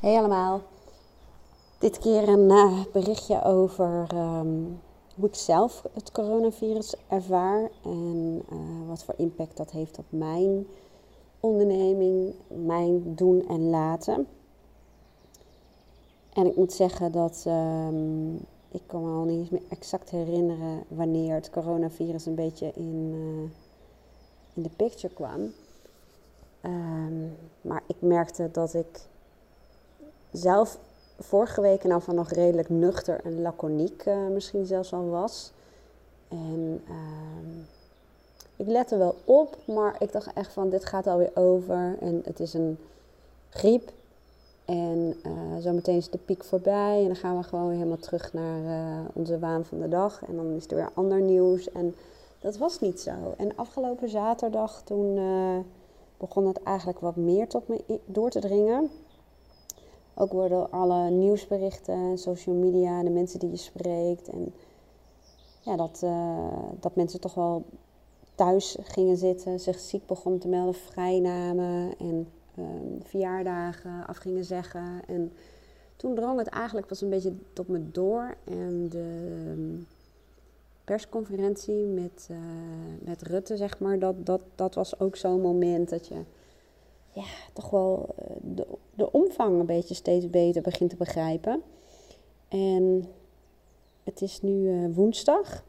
Hey allemaal. Dit keer een uh, berichtje over um, hoe ik zelf het coronavirus ervaar en uh, wat voor impact dat heeft op mijn onderneming, mijn doen en laten. En ik moet zeggen dat um, ik kan me al niet meer exact herinneren wanneer het coronavirus een beetje in, uh, in de picture kwam. Um, maar ik merkte dat ik zelf vorige week nou van nog redelijk nuchter en laconiek uh, misschien zelfs al was. En uh, ik lette wel op, maar ik dacht echt van dit gaat alweer over. En het is een griep. En uh, zometeen is de piek voorbij. En dan gaan we gewoon helemaal terug naar uh, onze waan van de dag. En dan is er weer ander nieuws. En dat was niet zo. En afgelopen zaterdag toen begon het eigenlijk wat meer tot me door te dringen. Ook worden alle nieuwsberichten, social media, de mensen die je spreekt. En ja, dat, uh, dat mensen toch wel thuis gingen zitten, zich ziek begonnen te melden, vrijnamen en um, verjaardagen af gingen zeggen. En toen drong het eigenlijk pas een beetje tot me door. En de um, persconferentie met, uh, met Rutte, zeg maar, dat, dat, dat was ook zo'n moment dat je ja, toch wel eh, de, de omvang een beetje steeds beter begint te begrijpen. En het is nu uh, woensdag.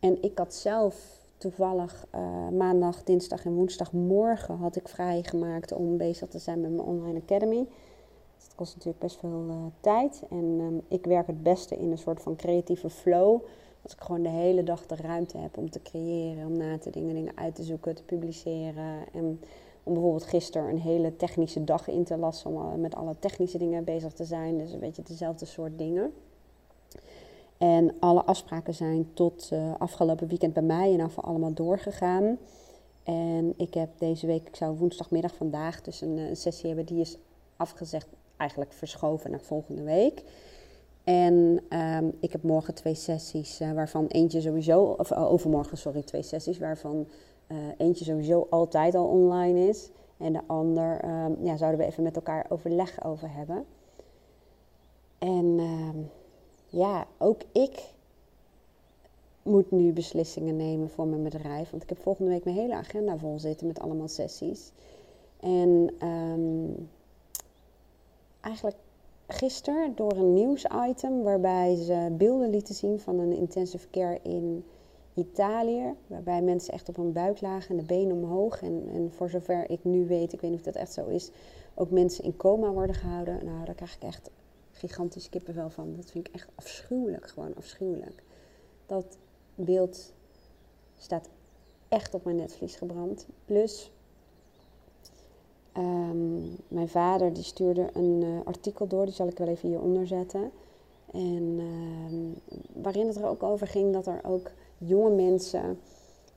En ik had zelf toevallig uh, maandag, dinsdag en woensdagmorgen had ik vrijgemaakt om bezig te zijn met mijn online academy. Dat kost natuurlijk best veel tijd. En um, ik werk het beste in een soort van creatieve flow. Als ik gewoon de hele dag de ruimte heb om te creëren, om na te dingen, dingen uit te zoeken, te publiceren. En om bijvoorbeeld gisteren een hele technische dag in te lassen, om met alle technische dingen bezig te zijn. Dus een beetje dezelfde soort dingen. En alle afspraken zijn tot uh, afgelopen weekend bij mij en af allemaal doorgegaan. En ik heb deze week, ik zou woensdagmiddag vandaag dus een, een sessie hebben, die is afgezegd, eigenlijk verschoven naar volgende week. En um, ik heb morgen twee sessies, waarvan eentje sowieso, of overmorgen, sorry, twee sessies, waarvan eentje sowieso altijd al online is. En de ander um, ja, zouden we even met elkaar overleg over hebben. En um, ja, ook ik moet nu beslissingen nemen voor mijn bedrijf. Want ik heb volgende week mijn hele agenda vol zitten met allemaal sessies. En um, eigenlijk gisteren door een nieuwsitem waarbij ze beelden lieten zien van een intensive care in Italië, waarbij mensen echt op hun buik lagen en de benen omhoog. En, en voor zover ik nu weet, ik weet niet of dat echt zo is, ook mensen in coma worden gehouden. Nou, daar krijg ik echt gigantisch kippenvel van. Dat vind ik echt afschuwelijk, gewoon afschuwelijk. Dat beeld staat echt op mijn netvlies gebrand. Plus, um, mijn vader die stuurde een uh, artikel door, die zal ik wel even hieronder zetten. En uh, waarin het er ook over ging dat er ook jonge mensen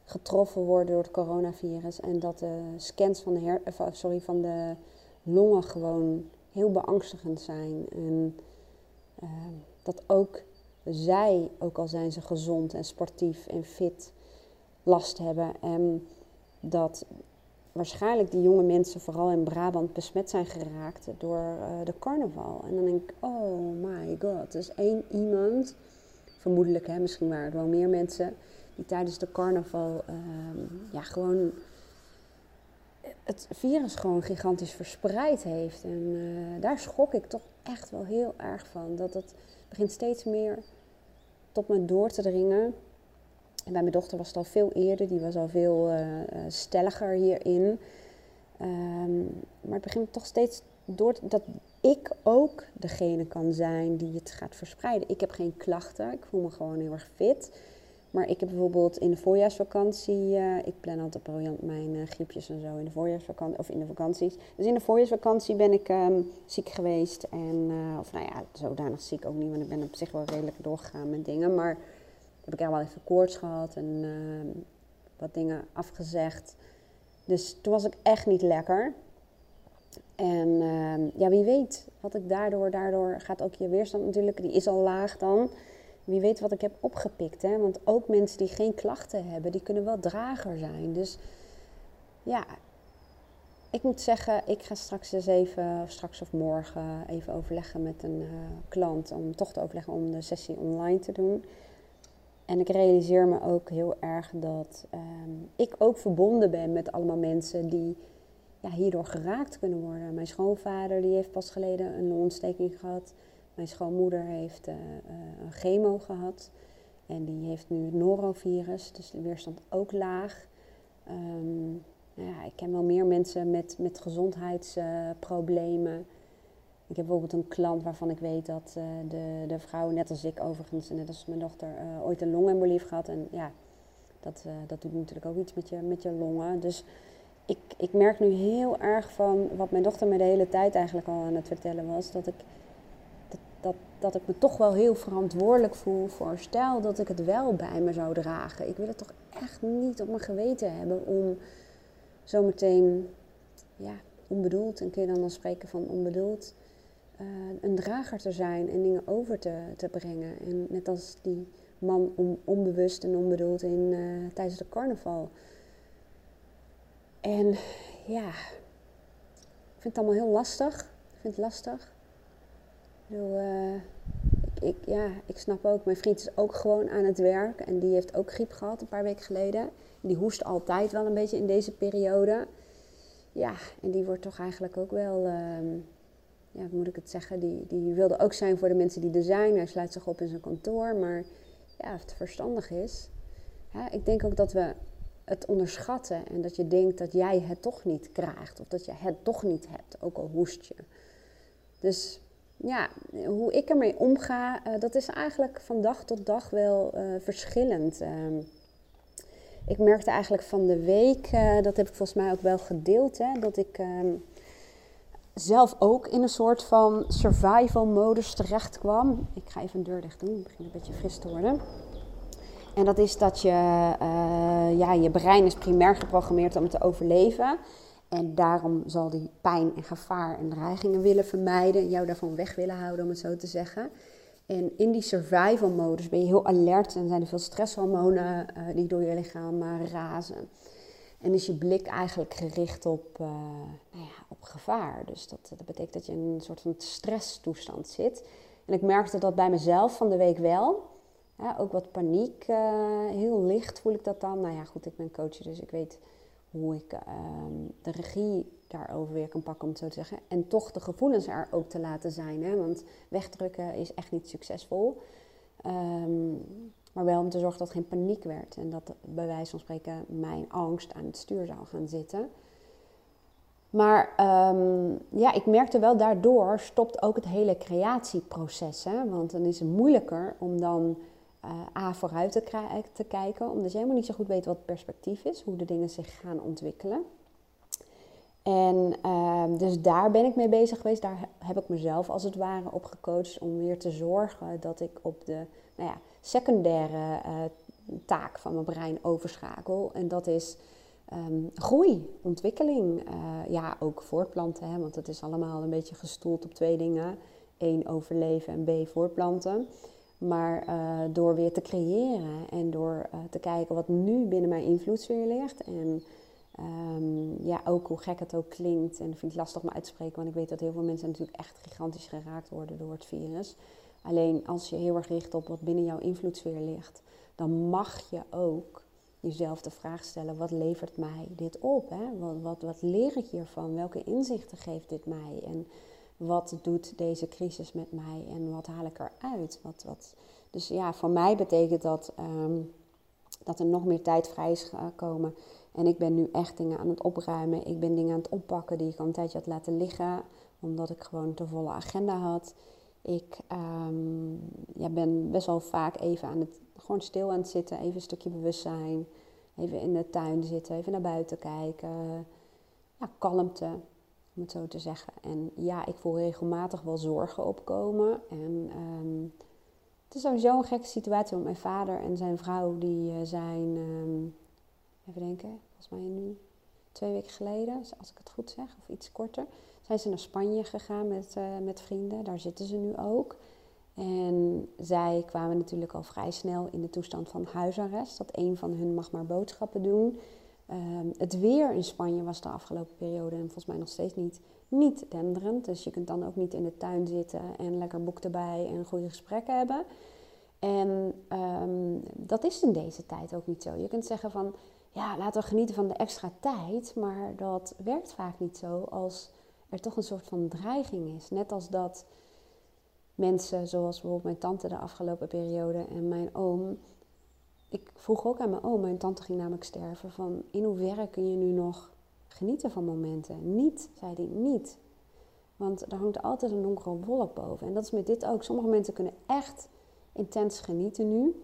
getroffen worden door het coronavirus. En dat de scans van de, her sorry, van de longen gewoon heel beangstigend zijn. En uh, dat ook zij, ook al zijn ze gezond en sportief en fit, last hebben. En dat waarschijnlijk die jonge mensen vooral in Brabant besmet zijn geraakt door uh, de carnaval. En dan denk ik, oh my god, is één iemand, vermoedelijk, hè, misschien waren er wel meer mensen, die tijdens de carnaval uh, ja, gewoon het virus gewoon gigantisch verspreid heeft. En uh, daar schrok ik toch echt wel heel erg van. Dat het begint steeds meer tot me door te dringen. En bij mijn dochter was het al veel eerder, die was al veel uh, stelliger hierin. Um, maar het begint toch steeds door dat ik ook degene kan zijn die het gaat verspreiden. Ik heb geen klachten, ik voel me gewoon heel erg fit. Maar ik heb bijvoorbeeld in de voorjaarsvakantie, uh, ik plan altijd briljant mijn uh, griepjes en zo in de voorjaarsvakantie, of in de vakanties. Dus in de voorjaarsvakantie ben ik um, ziek geweest. En, uh, of nou ja, zodanig ziek ook niet, want ik ben op zich wel redelijk doorgegaan met dingen. Maar heb ik wel even koorts gehad en ehm, wat dingen afgezegd. Dus toen was ik echt niet lekker. En ehm, ja, wie weet wat ik daardoor, daardoor gaat ook je weerstand natuurlijk, die is al laag dan wie weet wat ik heb opgepikt. Hè? Want ook mensen die geen klachten hebben, die kunnen wel drager zijn. Dus ja, ik moet zeggen, ik ga straks eens even, straks of morgen, even overleggen met een uh, klant. Om toch te overleggen om de sessie online te doen. En ik realiseer me ook heel erg dat um, ik ook verbonden ben met allemaal mensen die ja, hierdoor geraakt kunnen worden. Mijn schoonvader die heeft pas geleden een ontsteking gehad. Mijn schoonmoeder heeft uh, uh, een chemo gehad. En die heeft nu het norovirus, dus de weerstand ook laag. Um, ja, ik ken wel meer mensen met, met gezondheidsproblemen. ik heb bijvoorbeeld een klant waarvan ik weet dat uh, de, de vrouw, net als ik overigens, net als mijn dochter, ooit een longembolie heeft gehad. En ja, dat, dat doet natuurlijk ook iets met je, met je longen. Dus ik, ik merk nu heel erg van wat mijn dochter me de hele tijd eigenlijk al aan het vertellen was. Dat ik, dat, dat, dat ik me toch wel heel verantwoordelijk voel voor stel dat ik het wel bij me zou dragen. Ik wil het toch echt niet op mijn geweten hebben om zometeen, ja, onbedoeld, en kun je dan dan spreken van onbedoeld, uh, een drager te zijn en dingen over te, te brengen. En net als die man on, onbewust en onbedoeld in, uh, tijdens de carnaval. En ja, ik vind het allemaal heel lastig. Ik vind het lastig. Uh, ik, ik, ja, ik snap ook, mijn vriend is ook gewoon aan het werk en die heeft ook griep gehad een paar weken geleden. Die hoest altijd wel een beetje in deze periode. Ja, en die wordt toch eigenlijk ook wel, uh, ja, hoe moet ik het zeggen, die, die wilde ook zijn voor de mensen die er zijn. Hij sluit zich op in zijn kantoor, maar ja, of het verstandig is. Ik denk ook dat we het onderschatten en dat je denkt dat jij het toch niet krijgt of dat je het toch niet hebt, ook al hoest je. Dus ja, hoe ik ermee omga, uh, dat is eigenlijk van dag tot dag wel uh, verschillend. Uh, ik merkte eigenlijk van de week, uh, dat heb ik volgens mij ook wel gedeeld, hè, dat ik ehm, zelf ook in een soort van survival modus terecht kwam. Ik ga even een deur dicht doen, het begint een beetje fris te worden. En dat is dat je, uh, ja, je brein is primair geprogrammeerd om te overleven. En daarom zal die pijn en gevaar en dreigingen willen vermijden, jou daarvan weg willen houden, om het zo te zeggen. En in die survival modus ben je heel alert en zijn er veel stresshormonen uh, die door je lichaam uh, razen. En is je blik eigenlijk gericht op, nou ja, op gevaar. Dus dat, dat betekent dat je in een soort van stresstoestand zit. En ik merkte dat bij mezelf van de week wel. Ook wat paniek, heel licht voel ik dat dan. Nou ja, goed, ik ben coach, dus ik weet hoe ik ehm, de regie daarover weer kan pakken, om het zo te zeggen. En toch de gevoelens er ook te laten zijn. Hè? Want wegdrukken is echt niet succesvol. Um, maar wel om te zorgen dat geen paniek werd. En dat bij wijze van spreken mijn angst aan het stuur zou gaan zitten. Maar um, ja, ik merkte wel daardoor stopt ook het hele creatieproces. Hè? Want dan is het moeilijker om dan uh, A vooruit te, te, kijken. Omdat je helemaal niet zo goed weet wat het perspectief is. Hoe de dingen zich gaan ontwikkelen. En uh, dus daar ben ik mee bezig geweest. Daar heb ik mezelf als het ware op gecoacht om weer te zorgen dat ik op de nou ja, secundaire uh, taak van mijn brein overschakel. En dat is um, groei, ontwikkeling. Ja, ook voortplanten, hè, want het is allemaal een beetje gestoeld op twee dingen. Eén, overleven en B, voortplanten. Maar uh, door weer te creëren en door te kijken wat nu binnen mijn invloedssfeer ligt. En Um, ja, ook hoe gek het ook klinkt. En dat vind ik lastig om uit te spreken, want ik weet dat heel veel mensen natuurlijk echt gigantisch geraakt worden door het virus. Alleen als je heel erg richt op wat binnen jouw invloedssfeer ligt, dan mag je ook jezelf de vraag stellen: wat levert mij dit op? Hè? Wat, wat, wat leer ik hiervan? Welke inzichten geeft dit mij? En wat doet deze crisis met mij? En wat haal ik eruit? Wat, wat... Dus ja, voor mij betekent dat um, dat er nog meer tijd vrij is gekomen en ik ben nu echt dingen aan het opruimen. Ik ben dingen aan het oppakken die ik al een tijdje had laten liggen, omdat ik gewoon te volle agenda had. Ik um, ja, ben best wel vaak even aan het, gewoon stil aan het zitten, even een stukje bewustzijn. Even in de tuin zitten, even naar buiten kijken. Ja, kalmte, om het zo te zeggen. En ja, ik voel regelmatig wel zorgen opkomen. En um, het is sowieso een gekke situatie, want mijn vader en zijn vrouw, die uh, zijn, um, even denken, volgens mij nu twee weken geleden, als ik het goed zeg, of iets korter, zijn ze naar Spanje gegaan met, uh, met vrienden. Daar zitten ze nu ook. En zij kwamen natuurlijk al vrij snel in de toestand van huisarrest. Dat een van hun mag maar boodschappen doen. Ehm, het weer in Spanje was de afgelopen periode en volgens mij nog steeds niet, niet denderend. Dus je kunt dan ook niet in de tuin zitten en lekker boek erbij en goede gesprekken hebben. En ehm, dat is in deze tijd ook niet zo. Je kunt zeggen van, ja, laten we genieten van de extra tijd. Maar dat werkt vaak niet zo als er toch een soort van dreiging is. Net als dat mensen, zoals bijvoorbeeld mijn tante de afgelopen periode en mijn oom. Ik vroeg ook aan mijn oom, mijn tante ging namelijk sterven, van in hoeverre kun je nu nog genieten van momenten? Niet, zei hij, niet. Want er hangt altijd een donkere wolk boven. En dat is met dit ook. Sommige mensen kunnen echt intens genieten nu.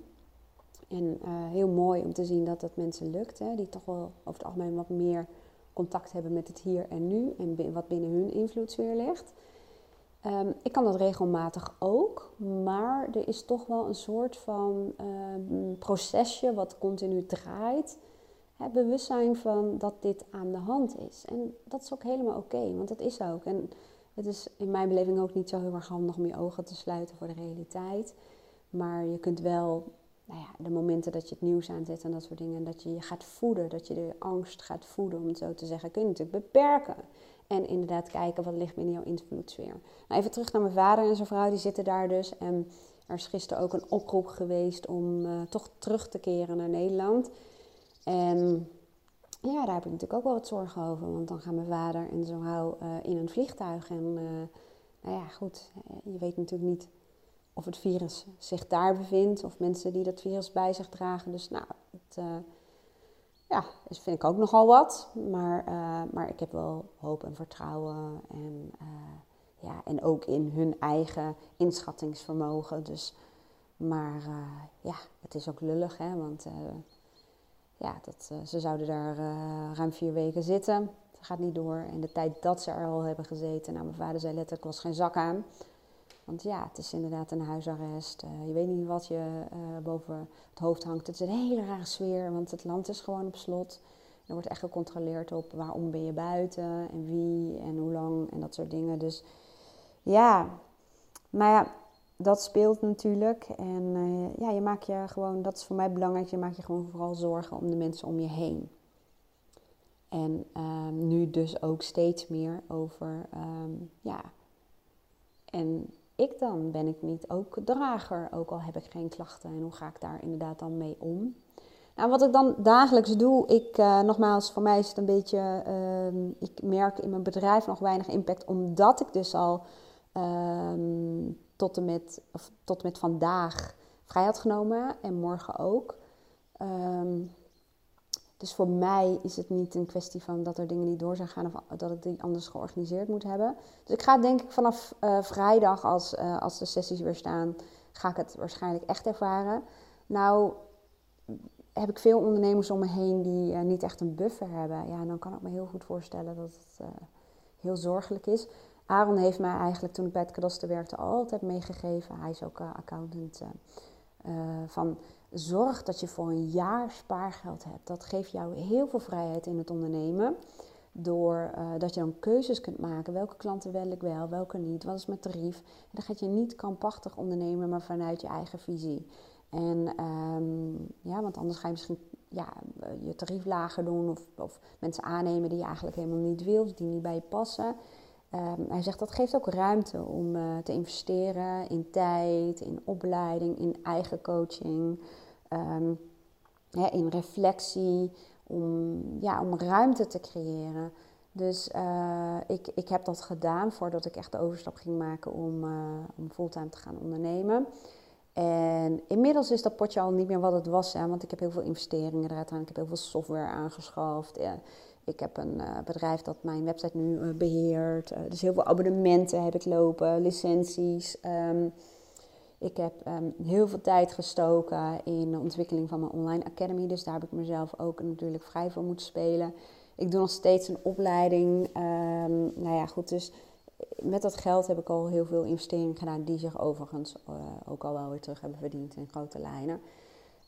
En uh, heel mooi om te zien dat dat mensen lukt, hè, die toch wel over het algemeen wat meer contact hebben met het hier en nu en wat binnen hun invloedssfeer ligt. Um, ik kan dat regelmatig ook, maar er is toch wel een soort van um, procesje wat continu draait. Het bewustzijn van dat dit aan de hand is. En dat is ook helemaal oké, want dat is ook. En het is in mijn beleving ook niet zo heel erg handig om je ogen te sluiten voor de realiteit. Maar je kunt wel, nou ja, de momenten dat je het nieuws aanzet en dat soort dingen, dat je je gaat voeden, dat je de angst gaat voeden, om het zo te zeggen, kun je natuurlijk beperken. En inderdaad kijken wat ligt binnen jouw invloedssfeer. Nou, even terug naar mijn vader en zijn vrouw, die zitten daar dus. En er is gisteren ook een oproep geweest om uh, toch terug te keren naar Nederland. En ja, daar heb ik natuurlijk ook wel wat zorgen over. Want dan gaan mijn vader en zijn vrouw uh, in een vliegtuig. En uh, nou ja, goed, je weet natuurlijk niet of het virus zich daar bevindt. Of mensen die dat virus bij zich dragen. Dus nou, het, ja, dat vind ik ook nogal wat. Maar, uh, maar ik heb wel hoop en vertrouwen. En, uh, ja, en ook in hun eigen inschattingsvermogen. Dus, maar uh, ja, het is ook lullig, hè. Want ja, dat, ze zouden daar ruim vier weken zitten. Dat gaat niet door. En de tijd dat ze er al hebben gezeten... Nou, mijn vader zei letterlijk, was geen zak aan. Want ja, het is inderdaad een huisarrest. Uh, je weet niet wat je uh, boven het hoofd hangt. Het is een hele rare sfeer, want het land is gewoon op slot. Er wordt echt gecontroleerd op waarom ben je buiten en wie en hoe lang en dat soort dingen. Dus ja, maar ja, dat speelt natuurlijk. En uh, ja, je maakt je gewoon, dat is voor mij belangrijk, je maakt je gewoon vooral zorgen om de mensen om je heen. En ehm, nu dus ook steeds meer over, um, ja, en ik dan? Ben ik niet ook drager, ook al heb ik geen klachten? En hoe ga ik daar inderdaad dan mee om? Nou, wat ik dan dagelijks doe, ik, uh, nogmaals, voor mij is het een beetje, uh, ik merk in mijn bedrijf nog weinig impact, omdat ik dus al uh, tot, en met, of tot met vandaag vrij had genomen en morgen ook. Ehm, dus voor mij is het niet een kwestie van dat er dingen niet door zijn gaan of dat ik die anders georganiseerd moet hebben. Dus ik ga denk ik vanaf uh, vrijdag, als, uh, als de sessies weer staan, ga ik het waarschijnlijk echt ervaren. Nou heb ik veel ondernemers om me heen die uh, niet echt een buffer hebben. Ja, dan kan ik me heel goed voorstellen dat het heel zorgelijk is. Aaron heeft mij eigenlijk toen ik bij het kadaster werkte altijd meegegeven. Hij is ook accountant. van zorg dat je voor een jaar spaargeld hebt. Dat geeft jou heel veel vrijheid in het ondernemen. Door uh, dat je dan keuzes kunt maken. Welke klanten wil ik wel, welke niet. Wat is mijn tarief? En dan gaat je niet kampachtig ondernemen, maar vanuit je eigen visie. En um, ja, want anders ga je misschien ja, je tarief lager doen. Of, of mensen aannemen die je eigenlijk helemaal niet wilt, die niet bij je passen. Um, hij zegt dat geeft ook ruimte om uh, te investeren in tijd, in opleiding, in eigen coaching um, in reflectie, om, ja, om ruimte te creëren. Dus uh, ik, ik heb dat gedaan voordat ik echt de overstap ging maken om, uh, om fulltime te gaan ondernemen. En inmiddels is dat potje al niet meer wat het was, hè, want ik heb heel veel investeringen eruit gedaan. Ik heb heel veel software aangeschaft. Ja, ik heb een uh, bedrijf dat mijn website nu beheert. dus heel veel abonnementen heb ik lopen, licenties. Um, ik heb um, heel veel tijd gestoken in de ontwikkeling van mijn online academy. Dus daar heb ik mezelf ook natuurlijk vrij voor moeten spelen. Ik doe nog steeds een opleiding. Um, nou ja, goed, dus met dat geld heb ik al heel veel investeringen gedaan. Die zich overigens uh, ook al wel weer terug hebben verdiend in grote lijnen.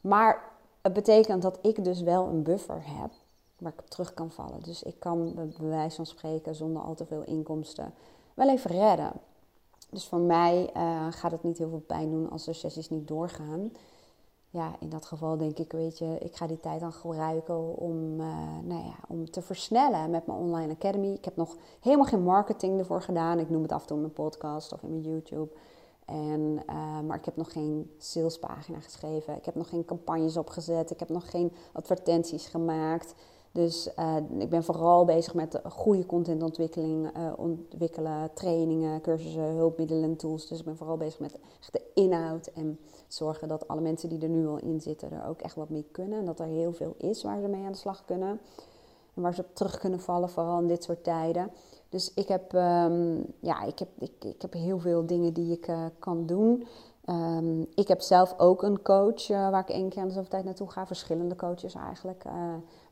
Maar het betekent dat ik dus wel een buffer heb waar ik op terug kan vallen. Dus ik kan bij wijze van spreken zonder al te veel inkomsten wel even redden. Dus voor mij uh, gaat het niet heel veel pijn doen als de sessies niet doorgaan. ja, in dat geval denk ik, weet je, ik ga die tijd dan gebruiken om, uh, nou ja, om te versnellen met mijn online academy. Ik heb nog helemaal geen marketing ervoor gedaan. Ik noem het af en toe in mijn podcast of in mijn YouTube. En, uh, maar ik heb nog geen salespagina geschreven. Ik heb nog geen campagnes opgezet. Ik heb nog geen advertenties gemaakt. Dus uh, ik ben vooral bezig met goede contentontwikkeling, uh, ontwikkelen, trainingen, cursussen, hulpmiddelen en tools. Dus ik ben vooral bezig met de inhoud en zorgen dat alle mensen die er nu al in zitten er ook echt wat mee kunnen. En dat er heel veel is waar ze mee aan de slag kunnen. En waar ze op terug kunnen vallen, vooral in dit soort tijden. Dus ik heb, um, ja, ik heb, ik, ik heb heel veel dingen die ik uh, kan doen. Um, ik heb zelf ook een coach uh, waar ik één keer in de zoveel tijd naartoe ga. Verschillende coaches eigenlijk. Uh,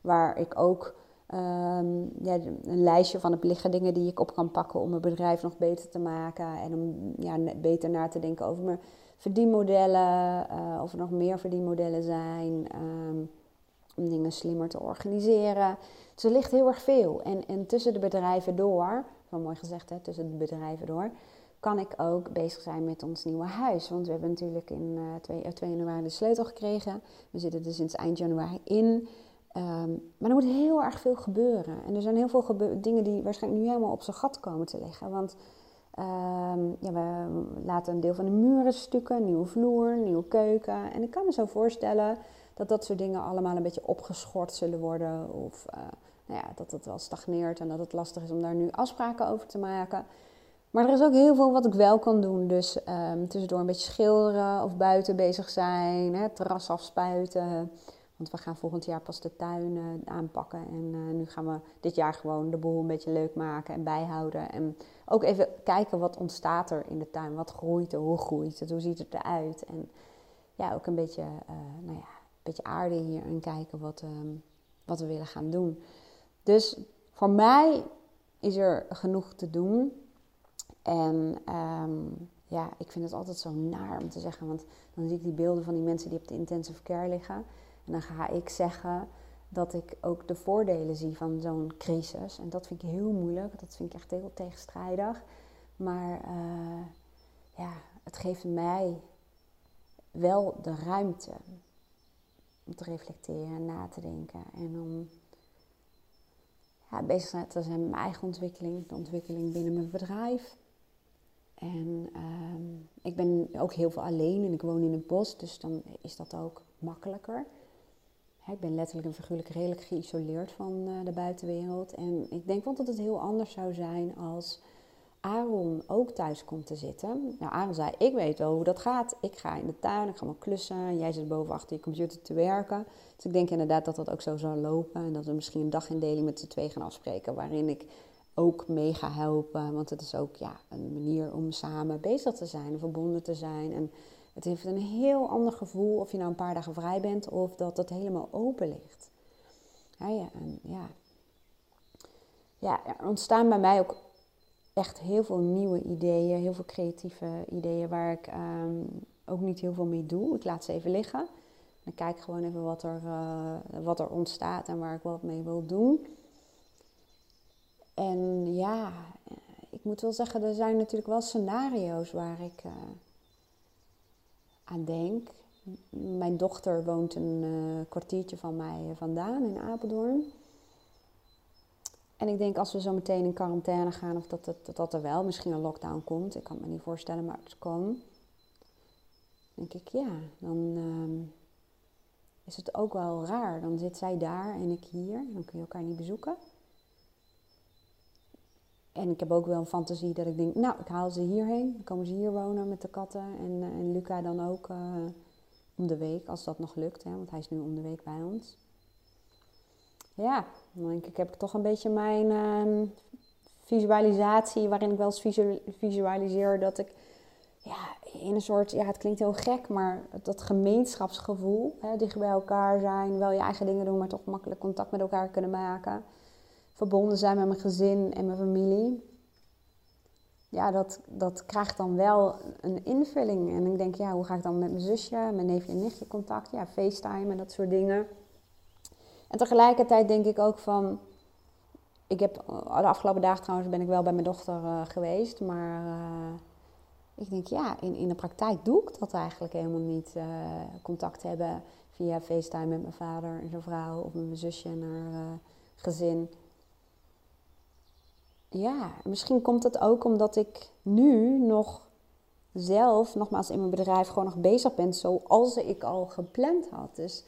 waar ik ook um, ja, een lijstje van heb liggen dingen die ik op kan pakken om mijn bedrijf nog beter te maken. En om ja, beter na te denken over mijn verdienmodellen. Uh, of er nog meer verdienmodellen zijn. Um, om dingen slimmer te organiseren. Dus er ligt heel erg veel. En, en tussen de bedrijven door, wel mooi gezegd hè, tussen de bedrijven door, kan ik ook bezig zijn met ons nieuwe huis. Want we hebben natuurlijk in uh, 2, 2 januari de sleutel gekregen. We zitten er sinds eind januari in. Um, maar er moet heel erg veel gebeuren. En er zijn heel veel dingen die waarschijnlijk nu helemaal op zijn gat komen te liggen. Want um, ja, we laten een deel van de muren stukken, nieuwe vloer, nieuwe keuken. En ik kan me zo voorstellen dat dat soort dingen allemaal een beetje opgeschort zullen worden. Of uh, nou ja, dat het wel stagneert en dat het lastig is om daar nu afspraken over te maken. Maar er is ook heel veel wat ik wel kan doen. Dus um, tussendoor een beetje schilderen of buiten bezig zijn, hè, terras afspuiten. Want we gaan volgend jaar pas de tuin uh, aanpakken. En uh, nu gaan we dit jaar gewoon de boel een beetje leuk maken en bijhouden. En ook even kijken wat ontstaat er in de tuin. Wat groeit er, hoe groeit het, hoe ziet het eruit. En ja, ook een beetje, uh, nou ja, een beetje aarde hier en kijken wat, um, wat we willen gaan doen. Dus voor mij is er genoeg te doen. En um, ja, ik vind het altijd zo naar om te zeggen. Want dan zie ik die beelden van die mensen die op de intensive care liggen. En dan ga ik zeggen dat ik ook de voordelen zie van zo'n crisis. En dat vind ik heel moeilijk. Dat vind ik echt heel tegenstrijdig. Maar uh, ja, het geeft mij wel de ruimte om te reflecteren en na te denken. En om ja, bezig te zijn met mijn eigen ontwikkeling, de ontwikkeling binnen mijn bedrijf. En um, ik ben ook heel veel alleen en ik woon in het bos, dus dan is dat ook makkelijker. ik ben letterlijk en figuurlijk redelijk geïsoleerd van uh, de buitenwereld. En ik denk wel dat het heel anders zou zijn als Aaron ook thuis komt te zitten. Nou, Aaron zei, ik weet wel hoe dat gaat. Ik ga in de tuin, ik ga maar klussen. Jij zit boven achter je computer te werken. Dus ik denk inderdaad dat dat ook zo zal lopen. En dat we misschien een dagindeling met z'n twee gaan afspreken. Waarin ik ook mee ga helpen. Want het is ook ja, een manier om samen bezig te zijn, verbonden te zijn. En het heeft een heel ander gevoel of je nou een paar dagen vrij bent of dat het helemaal open ligt. Ja, ja, en ja. ja, er ontstaan bij mij ook echt heel veel nieuwe ideeën, heel veel creatieve ideeën waar ik um, ook niet heel veel mee doe. Ik laat ze even liggen. Dan kijk gewoon even wat er, uh, wat er ontstaat en waar ik wat mee wil doen. En ja, ik moet wel zeggen, er zijn natuurlijk wel scenario's waar ik uh, aan denk. Mijn dochter woont een uh, kwartiertje van mij vandaan in Apeldoorn. En ik denk als we zo meteen in quarantaine gaan, of dat, dat, dat er wel misschien een lockdown komt. Ik kan me niet voorstellen, maar het kan. denk ik, ja, dan uh, is het ook wel raar. Dan zit zij daar en ik hier. Dan kun je elkaar niet bezoeken. En ik heb ook wel een fantasie dat ik denk, nou, ik haal ze hierheen. Dan komen ze hier wonen met de katten. En, uh, en Luca dan ook uh, om de week, als dat nog lukt. Hè, want hij is nu om de week bij ons. Ja, dan denk ik, heb ik toch een beetje mijn uh, visualisatie... waarin ik wel eens visualiseer dat ik ja, in een soort... Ja, het klinkt heel gek, maar dat gemeenschapsgevoel. Hè, dicht bij elkaar zijn, wel je eigen dingen doen... maar toch makkelijk contact met elkaar kunnen maken verbonden zijn met mijn gezin en mijn familie. Ja, dat, dat krijgt dan wel een invulling. En ik denk, ja, hoe ga ik dan met mijn zusje, mijn neefje en nichtje contact? Ja, FaceTime en dat soort dingen. En tegelijkertijd denk ik ook van... Ik heb de afgelopen dagen trouwens ben ik wel bij mijn dochter uh, geweest. Maar uh, ik denk, ja, in, in de praktijk doe ik dat eigenlijk helemaal niet. Contact hebben via FaceTime met mijn vader en zijn vrouw of met mijn zusje en haar gezin. Ja, misschien komt het ook omdat ik nu nog zelf, nogmaals in mijn bedrijf, gewoon nog bezig ben zoals ik al gepland had. Dus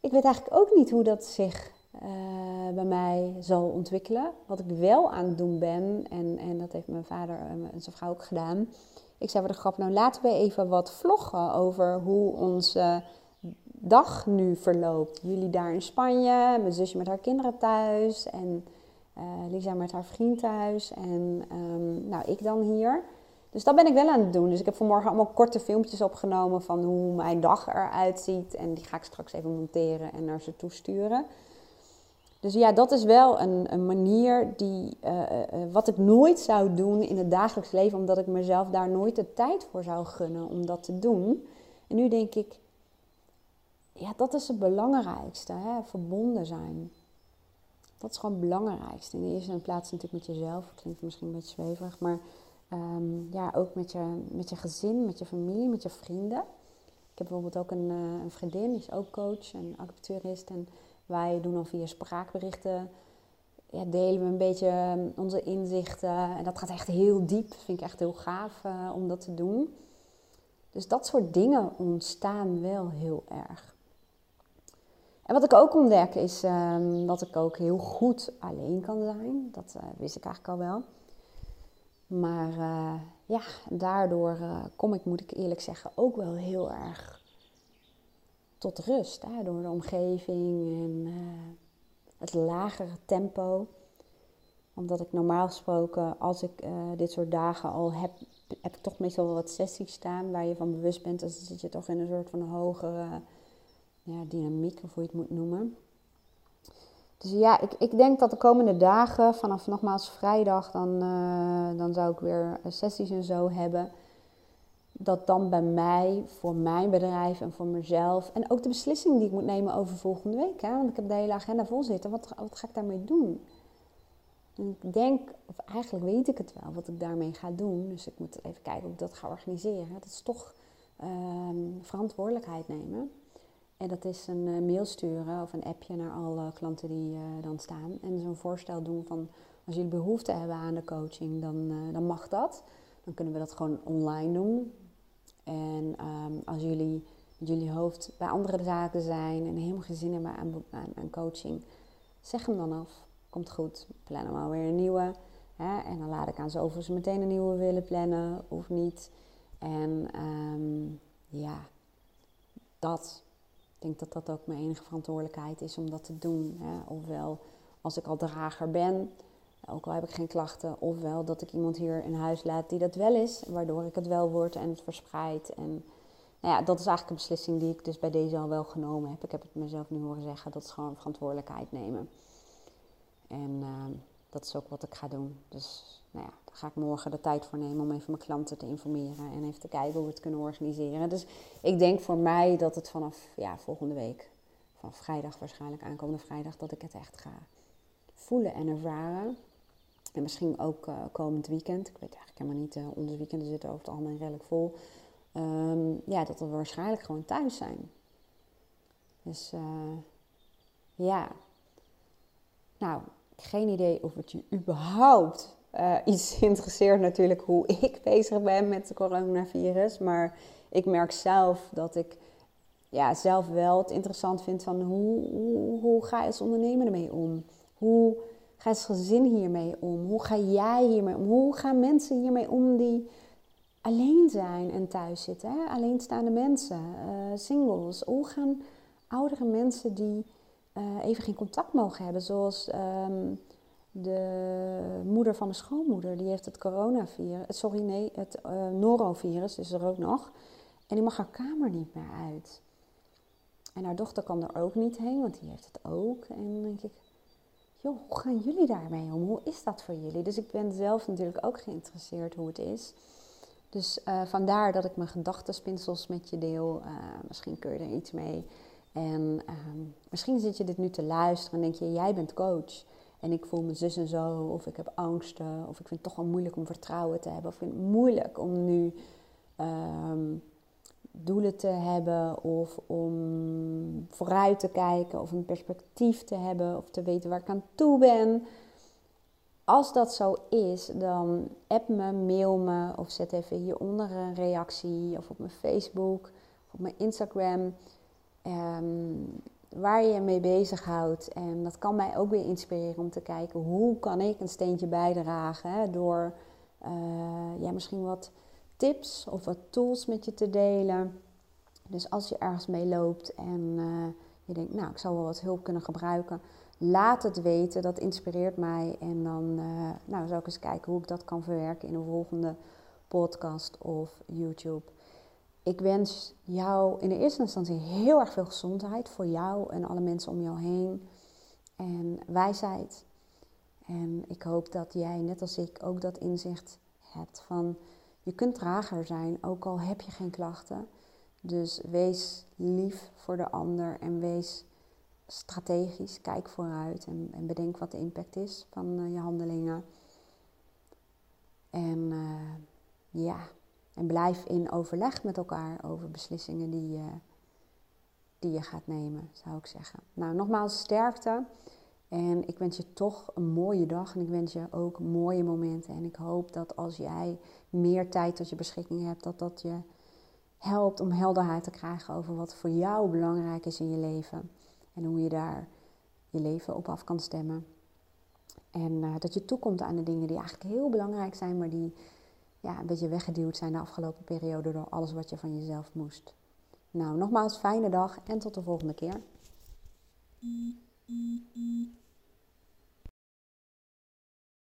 ik weet eigenlijk ook niet hoe dat zich uh, bij mij zal ontwikkelen. Wat ik wel aan het doen ben, en, en dat heeft mijn vader en zijn vrouw ook gedaan. Ik zei voor de grap, nou laten we even wat vloggen over hoe onze dag nu verloopt. Jullie daar in Spanje, mijn zusje met haar kinderen thuis en Lisa met haar vriend thuis en um, nou, ik dan hier. Dus dat ben ik wel aan het doen. Dus ik heb vanmorgen allemaal korte filmpjes opgenomen van hoe mijn dag eruit ziet. En die ga ik straks even monteren en naar ze toesturen. Dus ja, dat is wel een, een manier die, uh, wat ik nooit zou doen in het dagelijks leven, omdat ik mezelf daar nooit de tijd voor zou gunnen om dat te doen. En nu denk ik, ja, dat is het belangrijkste, hè? verbonden zijn. Dat is gewoon het belangrijkste. In de eerste plaats natuurlijk met jezelf, klinkt misschien een beetje zweverig, maar um, ja, ook met je, met je gezin, met je familie, met je vrienden. Ik heb bijvoorbeeld ook een, uh, een vriendin, die is ook coach en acupuncturist en wij doen dan via spraakberichten, ja, delen we een beetje ehm, onze inzichten. En dat gaat echt heel diep. Vind ik echt heel gaaf uh, om dat te doen. Dus dat soort dingen ontstaan wel heel erg. En wat ik ook ontdek is dat ik ook heel goed alleen kan zijn. Dat uh, wist ik eigenlijk al wel. Maar uh, ja, daardoor uh, kom ik, moet ik eerlijk zeggen, ook wel heel erg tot rust. Hè, door de omgeving en het lagere tempo. Omdat ik normaal gesproken, als ik dit soort dagen al heb, heb ik toch meestal wel wat sessies staan waar je van bewust bent. Dan zit je toch in een soort van hogere ja, dynamiek, of hoe je het moet noemen. Dus ja, ik, ik denk dat de komende dagen, vanaf nogmaals vrijdag, dan, uh, dan zou ik weer sessies en zo hebben dat dan bij mij, voor mijn bedrijf en voor mezelf. En ook de beslissing die ik moet nemen over volgende week. Hè? Want ik heb de hele agenda vol zitten. Wat, wat ga ik daarmee doen? En ik denk, of eigenlijk weet ik het wel, wat ik daarmee ga doen. Dus ik moet even kijken hoe ik dat ga organiseren. Dat is toch um, verantwoordelijkheid nemen. En dat is een uh, mail sturen of een appje naar alle klanten die uh, dan staan. En zo'n voorstel doen van als jullie behoefte hebben aan de coaching, dan, uh, dan mag dat. Dan kunnen we dat gewoon online doen. En um, als jullie jullie hoofd bij andere zaken zijn en helemaal geen zin hebben aan, coaching, zeg hem dan af. Komt goed, plannen we alweer een nieuwe. Hè? En dan laat ik aan ze over ze meteen een nieuwe willen plannen of niet. En um, ja, dat. Ik denk dat dat ook mijn enige verantwoordelijkheid is om dat te doen. Hè? Ofwel, als ik al drager ben, ook al heb ik geen klachten. Ofwel dat ik iemand hier in huis laat die dat wel is, waardoor ik het wel word en het verspreid. En nou ja, dat is eigenlijk een beslissing die ik dus bij deze al wel genomen heb. Ik heb het mezelf nu horen zeggen, dat is gewoon verantwoordelijkheid nemen. En uh, dat is ook wat ik ga doen. Dus nou ja, ga ik morgen de tijd voor nemen om even mijn klanten te informeren en even te kijken hoe we het kunnen organiseren. Dus ik denk voor mij dat het vanaf ja, volgende week, van vrijdag waarschijnlijk, aankomende vrijdag, dat ik het echt ga voelen en ervaren. En misschien ook uh, komend weekend. Ik weet eigenlijk helemaal niet. Uh, onze weekenden zitten over het algemeen redelijk vol. Um, ja, dat we waarschijnlijk gewoon thuis zijn. Dus uh, ja. Nou, geen idee of het je überhaupt iets interesseert natuurlijk hoe ik bezig ben met het coronavirus. Maar ik merk zelf dat ik ja, zelf wel het interessant vind van hoe, hoe, ga je als ondernemer ermee om? Hoe Ga het gezin hiermee om? Hoe ga jij hiermee om? Hoe gaan mensen hiermee om die alleen zijn en thuis zitten? Hè? Alleenstaande mensen, uh, singles. Hoe gaan oudere mensen die uh, even geen contact mogen hebben, zoals um, de moeder van mijn schoonmoeder, die heeft het coronavirus, eh, sorry nee, het uh, norovirus is er ook nog. En die mag haar kamer niet meer uit. En haar dochter kan er ook niet heen, want die heeft het ook. En dan denk ik, joh, hoe gaan jullie daarmee om? Hoe is dat voor jullie? Dus ik ben zelf natuurlijk ook geïnteresseerd hoe het is. Dus uh, vandaar dat ik mijn gedachtenspinsels met je deel. Misschien kun je er iets mee. En uh, misschien zit je dit nu te luisteren en denk je, jij bent coach. En ik voel me zus en zo, of ik heb angsten, of ik vind het toch wel moeilijk om vertrouwen te hebben, of ik vind het moeilijk om nu ehm, doelen te hebben, of om vooruit te kijken, of een perspectief te hebben, of te weten waar ik aan toe ben. Als dat zo is, dan app me, mail me of zet even hieronder een reactie of op mijn Facebook of op mijn Instagram. Um, waar je je mee bezighoudt. En dat kan mij ook weer inspireren om te kijken hoe kan ik een steentje bijdragen hè, door uh, ja, misschien wat tips of wat tools met je te delen. Dus als je ergens mee loopt en uh, je denkt, nou, ik zou wel wat hulp kunnen gebruiken, laat het weten. Dat inspireert mij. En dan uh, nou, zou ik eens kijken hoe ik dat kan verwerken in een volgende podcast of YouTube. Ik wens jou in de eerste instantie heel erg veel gezondheid voor jou en alle mensen om jou heen. En wijsheid. En ik hoop dat jij, net als ik, ook dat inzicht hebt van je kunt trager zijn, ook al heb je geen klachten. Dus wees lief voor de ander en wees strategisch. Kijk vooruit en, en bedenk wat de impact is van uh, je handelingen. En uh, ja, en blijf in overleg met elkaar over beslissingen die je, die je gaat nemen, zou ik zeggen. Nou, nogmaals sterkte. En ik wens je toch een mooie dag en ik wens je ook mooie momenten. En ik hoop dat als jij meer tijd tot je beschikking hebt, dat dat je helpt om helderheid te krijgen over wat voor jou belangrijk is in je leven. En hoe je daar je leven op af kan stemmen. En uh, dat je toekomt aan de dingen die eigenlijk heel belangrijk zijn, maar die ja, een beetje weggeduwd zijn de afgelopen periode door alles wat je van jezelf moest. Nou, nogmaals, fijne dag en tot de volgende keer.